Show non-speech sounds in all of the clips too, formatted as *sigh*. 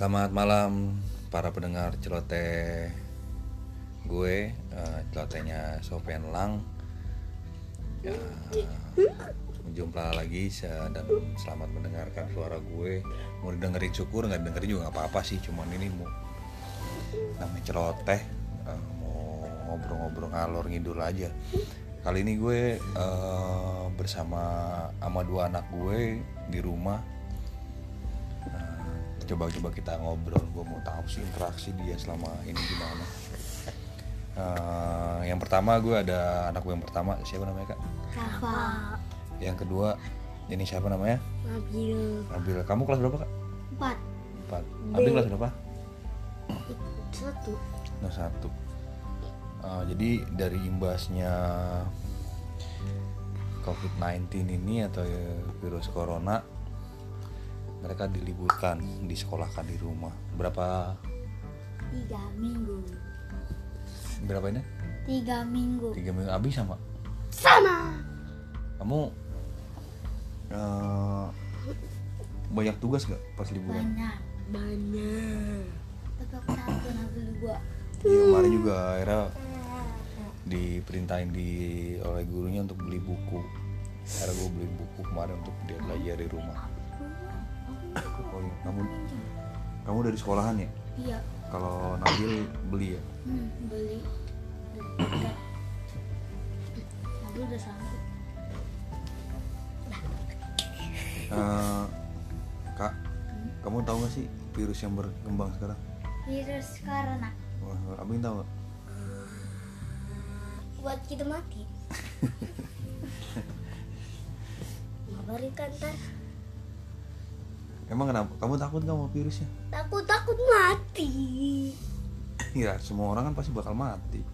Selamat malam para pendengar celoteh gue eh, celotehnya Sofian Lang. Ya, Jumpa lagi dan selamat mendengarkan suara gue. Mau dengerin syukur nggak dengerin juga nggak apa-apa sih Cuman ini mau namanya celoteh. eh, ngobrol-ngobrol ngalor ngidul aja. Kali ini gue eh, bersama sama dua anak gue di rumah. Nah, coba-coba kita ngobrol gue mau tahu sih interaksi dia selama ini gimana. Eh, yang pertama gue ada anak gue yang pertama siapa namanya kak? Rafa. Yang kedua ini siapa namanya? Nabil. Nabil. Kamu kelas berapa kak? Empat. Empat. Nabil kelas berapa? Satu. Kelas satu Eh, jadi dari imbasnya COVID-19 ini atau ya virus corona mereka diliburkan disekolahkan di rumah. Berapa? Tiga minggu. Berapa ini? Tiga minggu. Tiga minggu. Habis sama? Sama. Kamu eh, banyak tugas gak pas liburan? Banyak. Banyak. Tapi aku takut Nabil gua Iya, kemarin juga akhirnya diperintahin di oleh gurunya untuk beli buku. Akhirnya gue beli buku kemarin untuk dia belajar di rumah. Oh iya kamu kamu dari sekolahan ya? Iya. Kalau Nabil beli ya? Hmm, beli. Nabil udah sanggup. Eh, kak kamu tahu gak sih virus yang berkembang sekarang? Virus corona Wah, abang tahu gak buat kita mati. *laughs* Ngabarin kan ntar emang kenapa? Kamu takut gak sama virusnya? Takut takut mati. *laughs* Ya semua orang kan pasti bakal mati.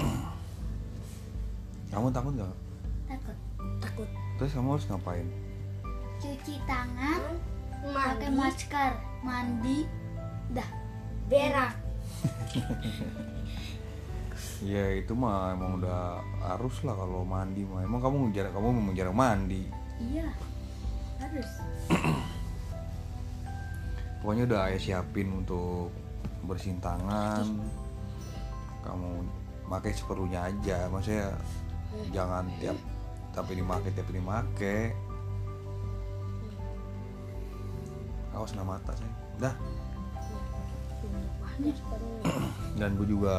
*clears throat* Kamu takut gak takut takut. Terus kamu harus ngapain? Cuci tangan pakai masker mandi dah berak *laughs* Ya itu mah emang udah harus lah kalau mandi mah. Emang kamu jarang kamu memang jarang mandi. iya harus *clears throat* Pokoknya udah ayah siapin untuk bersihin tangan. Kamu pakai seperlunya aja. Maksudnya jangan tiap tapi dimakai tiap dimakai. Awas kena mata saya. Dah. Dan gue juga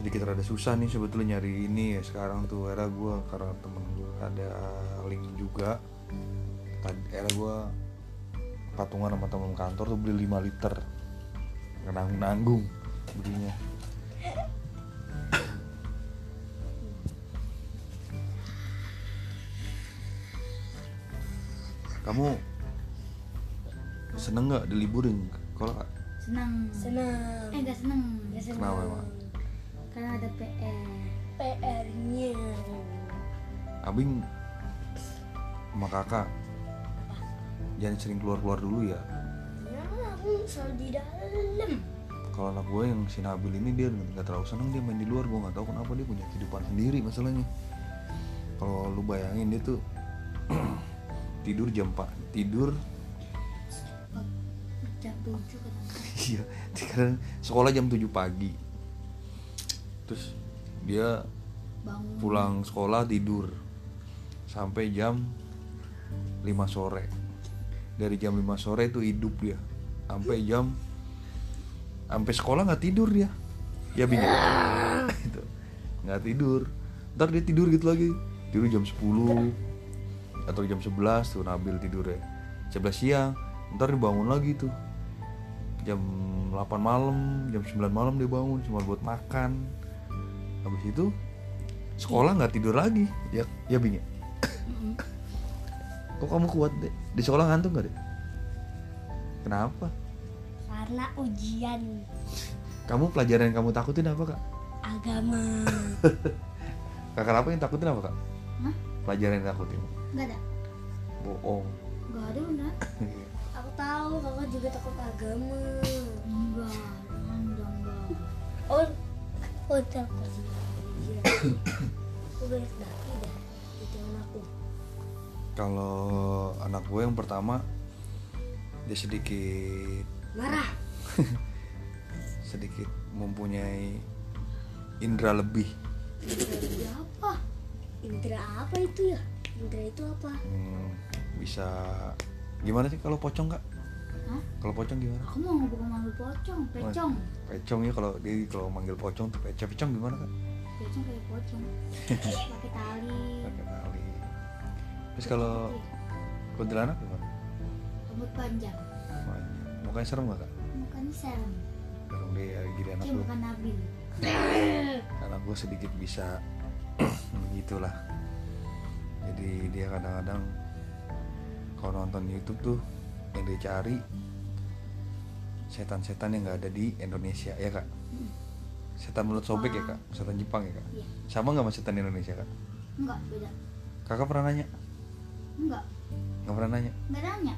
sedikit rada susah nih sebetulnya nyari ini ya sekarang tuh. Era gue karena temen gue ada link juga. Tadi era gue patungan sama temen kantor tuh beli 5 liter. Nanggung nanggung belinya. Kamu seneng nggak diliburin? Kalau senang Senang. eh enggak senang Ya, senang. kenapa emang? Karena ada PR PR-nya. Abing sama kakak jangan sering keluar-keluar dulu ya. Ya, aku selalu di dalam. kalau anak gue yang si Nabil ini dia nggak terlalu seneng dia main di luar. Gue nggak tahu kenapa dia punya kehidupan sendiri masalahnya. Kalau lu bayangin dia tuh *clears throat* tidur jam 4 tidur jam tujuh kan *laughs* iya sekarang sekolah jam 7 pagi. Terus dia bangun. pulang sekolah tidur sampai jam 5 sore. Dari jam 5 sore itu hidup dia. Sampai jam sampai sekolah nggak tidur dia. Ya bingung. *laughs* Itu nggak tidur. Ntar dia tidur gitu lagi. Tidur jam 10 atau jam 11 tuh Nabil tidur ya 11 siang ntar dia bangun lagi tuh jam 8 malam jam 9 malam dia bangun cuma buat makan. Habis itu sekolah nggak tidur lagi. Ya ya bing ya? kok kamu kuat deh di sekolah ngantuk gak deh kenapa? Karena ujian. Kamu pelajaran yang kamu takutin apa kak? Agama. *laughs* kakak apa yang takutin apa kak? Hah? pelajaran yang takutin. Nggak ada. Bohong. Nggak ada bener *laughs* Aku tahu kakak juga takut agama. Enggak, enggak, enggak. Oh, oh takut. Iya. Aku banyak daki dah. Itu anakku. Kalau anak gue yang pertama dia sedikit Marah. *laughs* sedikit mempunyai indera lebih. Jadi apa? Indra apa itu ya? Indra itu apa? Hmm, bisa gimana sih kalau pocong kak? Kalau pocong gimana? Aku mau bukan manggil pocong, pecong. Pecong ya kalau dia kalau manggil pocong tuh pecong pecong gimana kak? Pecong kayak pocong. *laughs* Pakai tali. Pakai tali. Terus kalau kuntilanak gimana? Rambut panjang. Banyak. Mukanya serem gak kak? Mukanya serem. Serem deh jadi anak gue. bukan Nabil. *laughs* Anak gue sedikit bisa *clears throat* begitulah. Jadi dia kadang-kadang kalau nonton YouTube tuh yang dia cari setan-setan yang nggak ada di Indonesia ya kak. Setan mulut sobek ya kak, setan Jepang ya kak. Iya. Sama nggak sama setan Indonesia kak? Enggak, beda. Kakak pernah nanya? Enggak, Nggak pernah nanya? enggak nanya.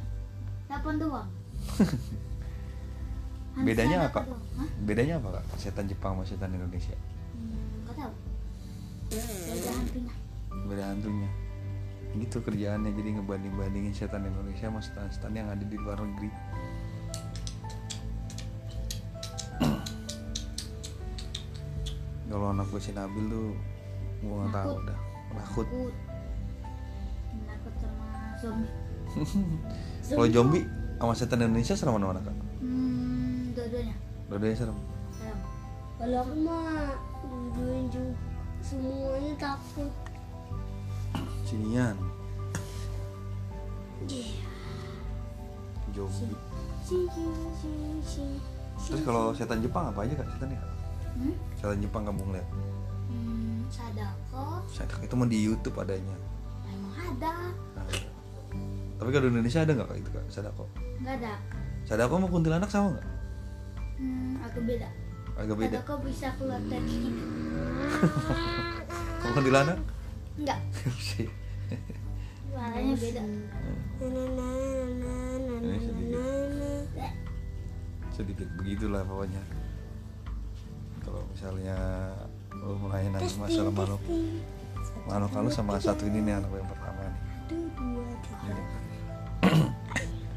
Telepon doang. *laughs* Bedanya apa? doang. Bedanya apa kak? Setan Jepang sama setan Indonesia? Hmm, enggak tahu. Beda hantunya. Beda hantunya. Gitu kerjaannya jadi ngebanding-bandingin setan Indonesia sama setan-setan yang ada di luar negeri. Kalau anak gue si Nabil tuh gue nggak tahu dah takut. Sama zombie. *laughs* Kalau zombie sama setan Indonesia serem mana mana kak? Hmm, dua-duanya. Dua-duanya serem. Serem. Kalau aku mah juga semuanya takut. Sinian. Zombie. Sing sing. Terus kalau setan Jepang apa aja kak setannya kak? Hmm? Setan Jepang kamu ngeliat? Hmm, sadako. Setan itu mah di YouTube adanya. Emang ada. Nah, tapi kalau di Indonesia ada nggak kak itu kak sadako? Enggak ada. Sadako sama kuntilanak sama nggak? Hmm, agak beda. Agak beda. Sadako bisa keluar dari sini. *laughs* Kamu kuntilanak? Enggak. *laughs* Sih. Suaranya beda. Na na na na na Ini na sedikit. begitulah pokoknya. Kalau misalnya lo mulai nanya masalah makhluk makhluk halus sama satu ini nih anak yang pertama nih.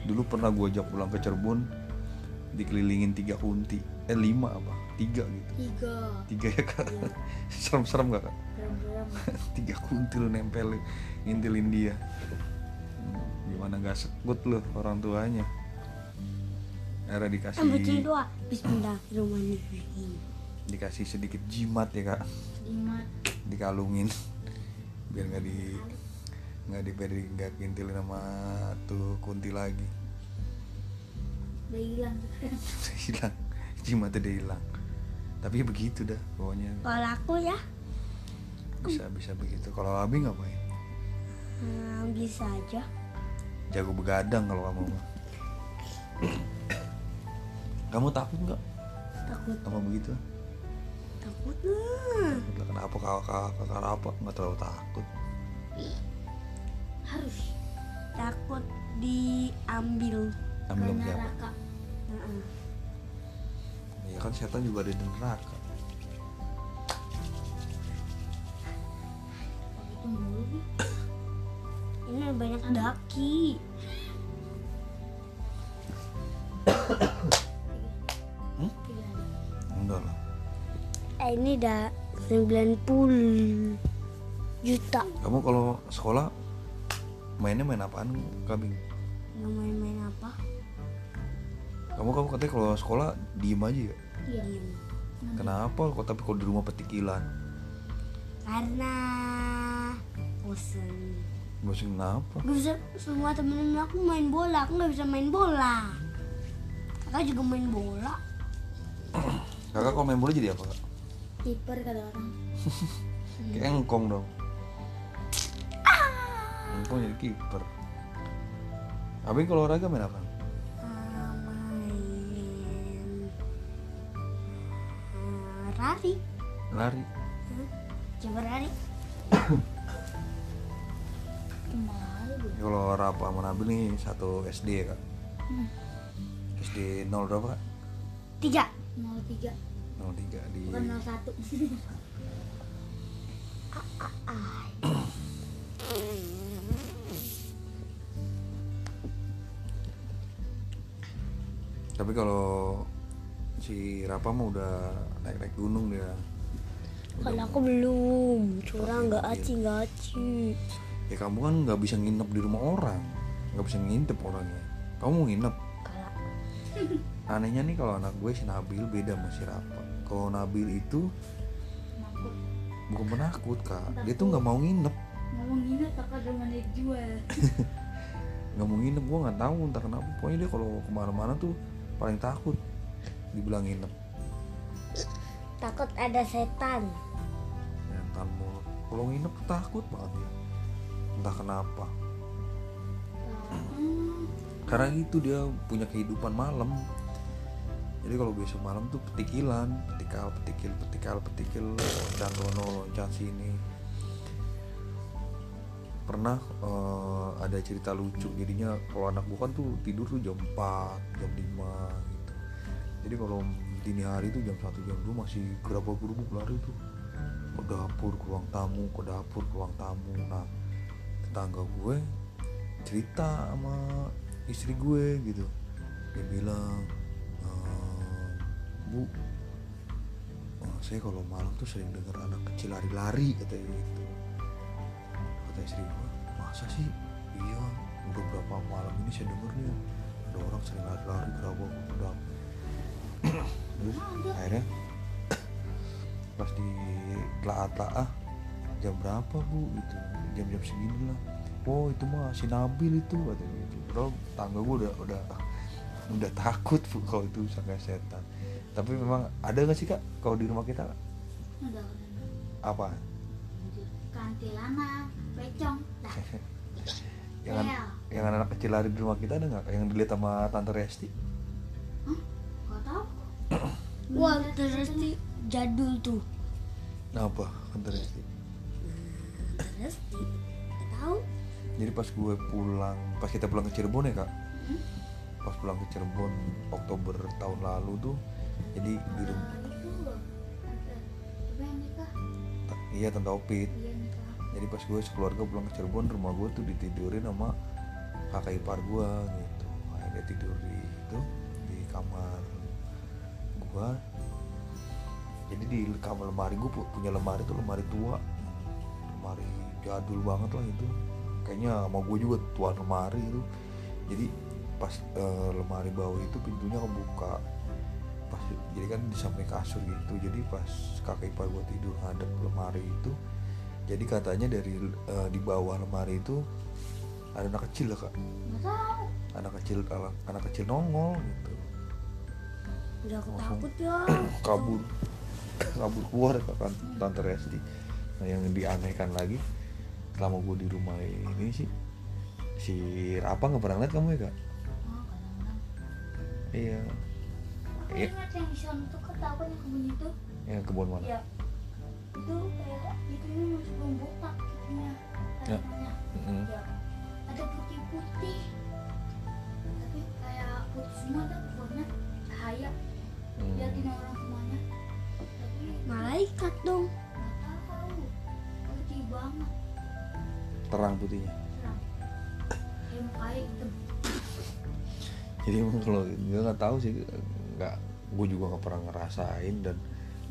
Dulu pernah gue ajak pulang ke Cirebon dikelilingin tiga kunti eh lima apa tiga gitu Tiga. tiga ya kak *laughs* serem-serem gak kak. *laughs* tiga kunti lu nempel ngintilin dia Hmm, gimana gak sekut lu orang tuanya era dikasih baca doa. Bismillahirrahmanirrahim. dikasih sedikit jimat ya kak Lima. dikalungin biar nggak di nggak diberi nggak kintilin sama tuh kunti lagi Udah hilang. *laughs* Udah hilang jimatnya udah hilang tapi begitu dah pokoknya Kalau aku ya bisa bisa begitu kalau abi ngapain hmm, bisa aja. jago begadang kalau kamu mah kamu takut nggak Takut sama begitu takut lah. Takut lah, kenapa kakak kakak apa nggak terlalu takut Harus. Takut diambil. ambil Ke neraka. Heeh. ya kan setan juga ada di neraka Ini banyak daki. Hmm? Tiga. enggak lah Eh, ini udah 90 juta. kamu kalau sekolah mainnya main apaan kabing Nggak main-main apa? kamu kamu katanya kalau sekolah diem aja ya Iya. Diem. kenapa kok tapi kalau di rumah petikilan Karena bosan. bosan kenapa Gak bisa semua temen-temen aku main bola, aku nggak bisa main bola. Kakak juga main bola. *clears throat* kakak kalau main bola jadi apa kak Kiper kata orang. *laughs* kayak engkong dong engkong jadi kiper abang kalau olahraga main apa Ah, main ah, lari. lari? Coba lari. *clears throat* Kalau Rapa sama Nabil nih satu SD ya kak? Hmm. SD 0 berapa kak? tiga. 03 03 di bukan 01 *coughs* tapi kalau si Rapa mah udah naik-naik gunung dia. Kalau aku belum. Curang nggak aci nggak aci ya kamu kan nggak bisa nginep di rumah orang. Nggak bisa nginep orangnya. Kamu mau nginep? Anehnya nih kalau anak gue si Nabil beda sama si Rapa kalau Nabil itu Takut bukan penakut kak. Dia tuh nggak mau nginep. Ngomong ini tak ada mana jual. Nggak mau nginep *laughs* gue nggak tahu entah kenapa. Pokoknya dia kalau ke mana-mana tuh paling takut dibilang nginep. Takut ada setan. Mental mulu. Kalau nginep takut banget dia entah kenapa. Hmm, karena itu dia punya kehidupan malam. Jadi kalau besok malam tuh petikilan petikal petikil petikal petikil loncat rono loncat sini. Pernah eh, ada cerita lucu. Jadinya kalau anak bukan tuh tidur tuh jam 4 jam 5 gitu. Jadi kalau dini hari tuh jam 1 jam 2 masih gerabak gerubuk lari tuh. Ke dapur ke ruang tamu ke dapur ke ruang tamu. Nah tetangga gue cerita sama istri gue gitu. Dia bilang "Eh, bu eh, saya kalau malam tuh sering dengar anak kecil lari-lari katanya gitu. Kata istri gue masa sih? Iya udah berapa malam ini saya denger nih ada orang sering lari-lari gerabak gerabak *clears throat* terus akhirnya *clears throat* pas di telaah-telaah jam berapa bu? Itu jam-jam segini lah. Oh itu mah si Nabil itu katanya gitu Padahal tangga gue udah udah udah takut bu kalau itu sangka setan. Tapi memang ada nggak sih kak kalau di rumah kita udah udah apa? Kantilana pecong *laughs* yang an- yang anak kecil lari di rumah kita ada nggak yang dilihat sama tante Resti? Hah? Gak tau *clears throat* wah di- jadul tuh. Nah, apa tante Resti di- nggak tahu? Jadi pas gue pulang pas kita pulang ke Cirebon ya kak? Pas pulang ke Cirebon Oktober tahun lalu tuh jadi di rumah nikah iya tante Opit. Iya jadi pas gue sekeluarga pulang ke Cirebon rumah gue tuh ditidurin sama kakak ipar gue gitu. Akhirnya tidur di itu di kamar gue. Jadi di kamar lemari gue pu- punya lemari tuh lemari tua lemari jadul banget lah itu. Kayaknya sama gue juga tua lemari itu. Jadi pas eh, lemari bawah itu pintunya kebuka. Pas jadi kan di samping kasur gitu. Jadi pas kakak ipar gue tidur ngadep lemari itu jadi katanya dari eh, di bawah lemari itu ada anak kecil lah kak. Anak kecil anak, anak kecil nongol gitu. Udah aku takut ya. *clears throat* kabur. Kabur keluar kak kan tante Resti nah yang dianehkan lagi selama gue di rumah ini sih si Rapa nggak pernah lihat kamu ya kak? Oh kadang-kadang iya. Aku Iya. ingat yang di sana tuh kata apa yang kebun itu. Yang kebun mana? Ya Itu kayak itu ini masih belum botak itunya Ya. tanamannya Mm-mm. Ya Ada putih-putih. Tapi kayak putih semua tuh warna cahaya. Hmm. Liatin orang semuanya. Tapi malaikat dong terang putihnya. Jadi emang *laughs* kalau gue nggak tahu sih nggak gue juga nggak pernah ngerasain dan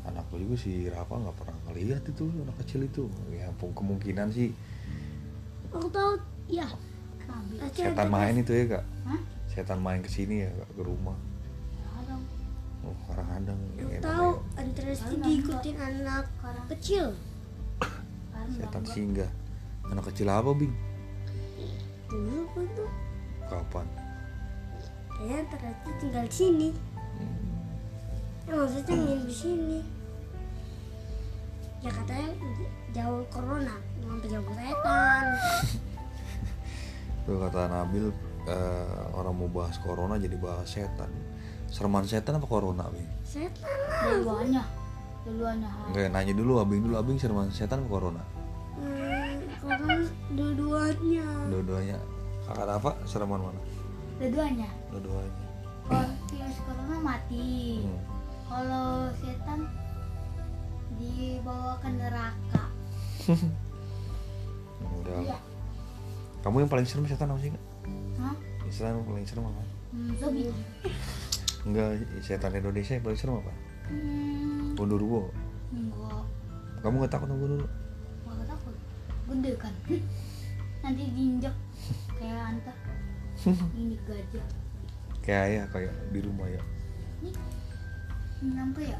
anak gue juga si Rafa nggak pernah ngeliat itu anak kecil itu. Ya pun kemungkinan sih. Aku tahu ya setan main itu ya kak. Hah? setan main ke sini ya kak ke rumah. Ya ada. Oh kadang-kadang aku ya, tahu Andresti Karena diikutin anak kecil. Setan singgah anak kecil apa bing? Dulu apa tuh kapan? Kayaknya Andresti tinggal di sini. Hmm. ya maksudnya nginep di sini. Ya katanya jauh corona sampai jauh setan. *laughs* Tuh kata Nabil eh, orang mau bahas corona jadi bahas setan. Sereman setan apa corona bing? Setan Dua-duanya Dua-duanya Enggak nanya dulu abing dulu. Abing sereman setan apa corona corona dua-duanya dua-duanya kakak apa sereman mana Dua-duanya dua-duanya Oh mati Hmm. kalau setan dibawa ke neraka *laughs* Udah. Iya. Kamu yang paling serem setan apa sih? Hah? Setan yang paling serem apa? Hmm, zombie *laughs* Enggak, setan Indonesia yang paling serem apa? hmm, Gondoruo. enggak Kamu nggak takut sama Gondoruo? Gede kan nanti diinjak. Kayak anta. *laughs* Ini gajah. Kayak ayah kayak di rumah ya. ini kenapa ya?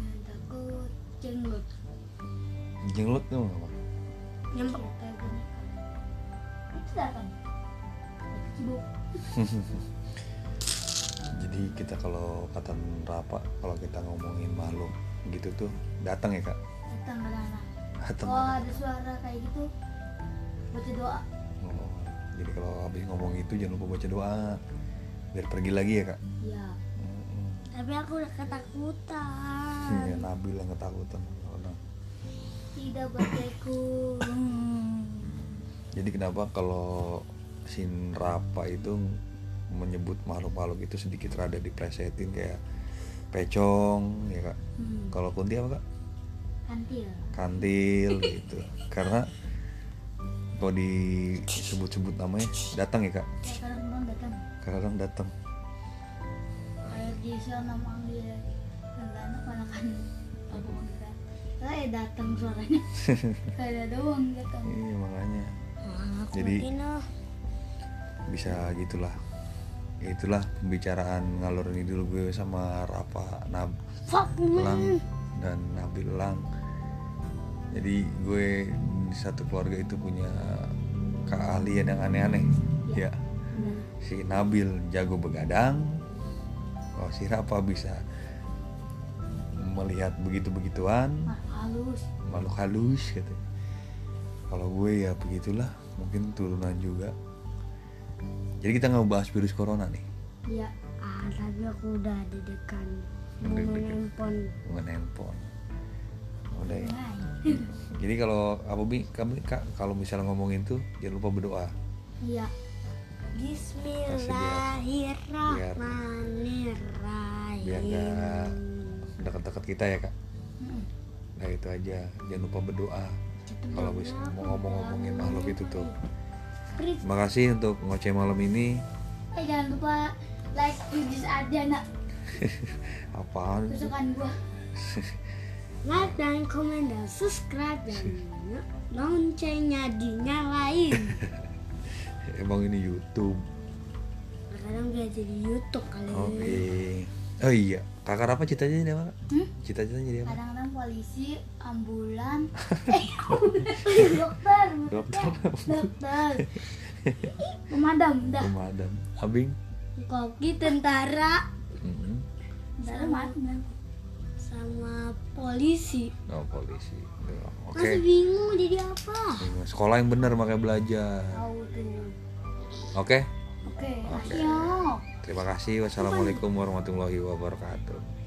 Yang takut jenglot Jenglot tuh apa? Nyempek. kayak gini itu datang cibuk. *laughs* Jadi kita kalau kata Rapa, kalau kita ngomongin makhluk gitu tuh datang ya kak? datang ke Datang. oh ada suara kayak gitu baca doa Oh, jadi kalau habis ngomong itu jangan lupa baca doa biar pergi lagi ya kak. ya Mm-mm. Tapi aku udah ketakutan. Ya, Nabil yang ketakutan. Orang. tidak bacaku Jadi kenapa kalau sin Rapa itu menyebut makhluk-makhluk itu sedikit rada diplesetin kayak pecong ya kak. hmm. Kalau kunti apa kak? Kantil Kantil gitu. Karena kalau disebut-sebut namanya datang ya kak. kayak kadang-kadang datang Kadang datang. kayak di sana manggil kendana mana kan apa manggil kayak datang suaranya *laughs* kayak ada doang datang Iya makanya Ah, aku Jadi- bisa gitulah. Ya, itulah pembicaraan ngalor ngidul gue sama Rapa Nab Lang dan Nabil Lang. Jadi gue di satu keluarga itu punya keahlian yang aneh-aneh. Ya, Benar. si Nabil jago begadang. Oh, si Rapa bisa melihat begitu-begituan, Makhluk halus makhluk halus gitu. Kalau gue ya begitulah, mungkin turunan juga. Jadi kita nggak bahas virus corona nih, iya Ah, tapi aku udah main deg-degan. handphone. bukan handphone. Udah ya. Jadi kalau apa bi kami kak kalau misalnya ngomongin tuh jangan lupa berdoa. iya Bismillahirrahmanirrahim. Biar nggak dekat-dekat kita ya kak. Mm-mm. Nah itu aja jangan lupa berdoa. Kalau bisa mau ngomong-ngomongin makhluk itu tuh. Terima kasih untuk ngoceh malam ini. eh jangan lupa like Yudis Adana *laughs* Apaan? tuh? kesukaan gua *laughs* Like dan komen dan subscribe dan loncengnya dinyalain. *laughs* Emang ini YouTube. Kadang dia jadi YouTube kali. Oke. Oh iya, kakak apa cita-citanya jadi apa? Hmm? Cita-citanya jadi apa? kadang-kadang polisi ambulan *laughs* eh *laughs* dokter Dokter. dokter pemadam dah Pemadam. Abing. Koki tentara Mm-mm. tentara mati kan sama polisi. Oh polisi. Oke. Masih bingung jadi apa? Sekolah yang benar makanya belajar. tahu tuh Oke. oke Terima kasih. Wassalamualaikum warahmatullahi wabarakatuh.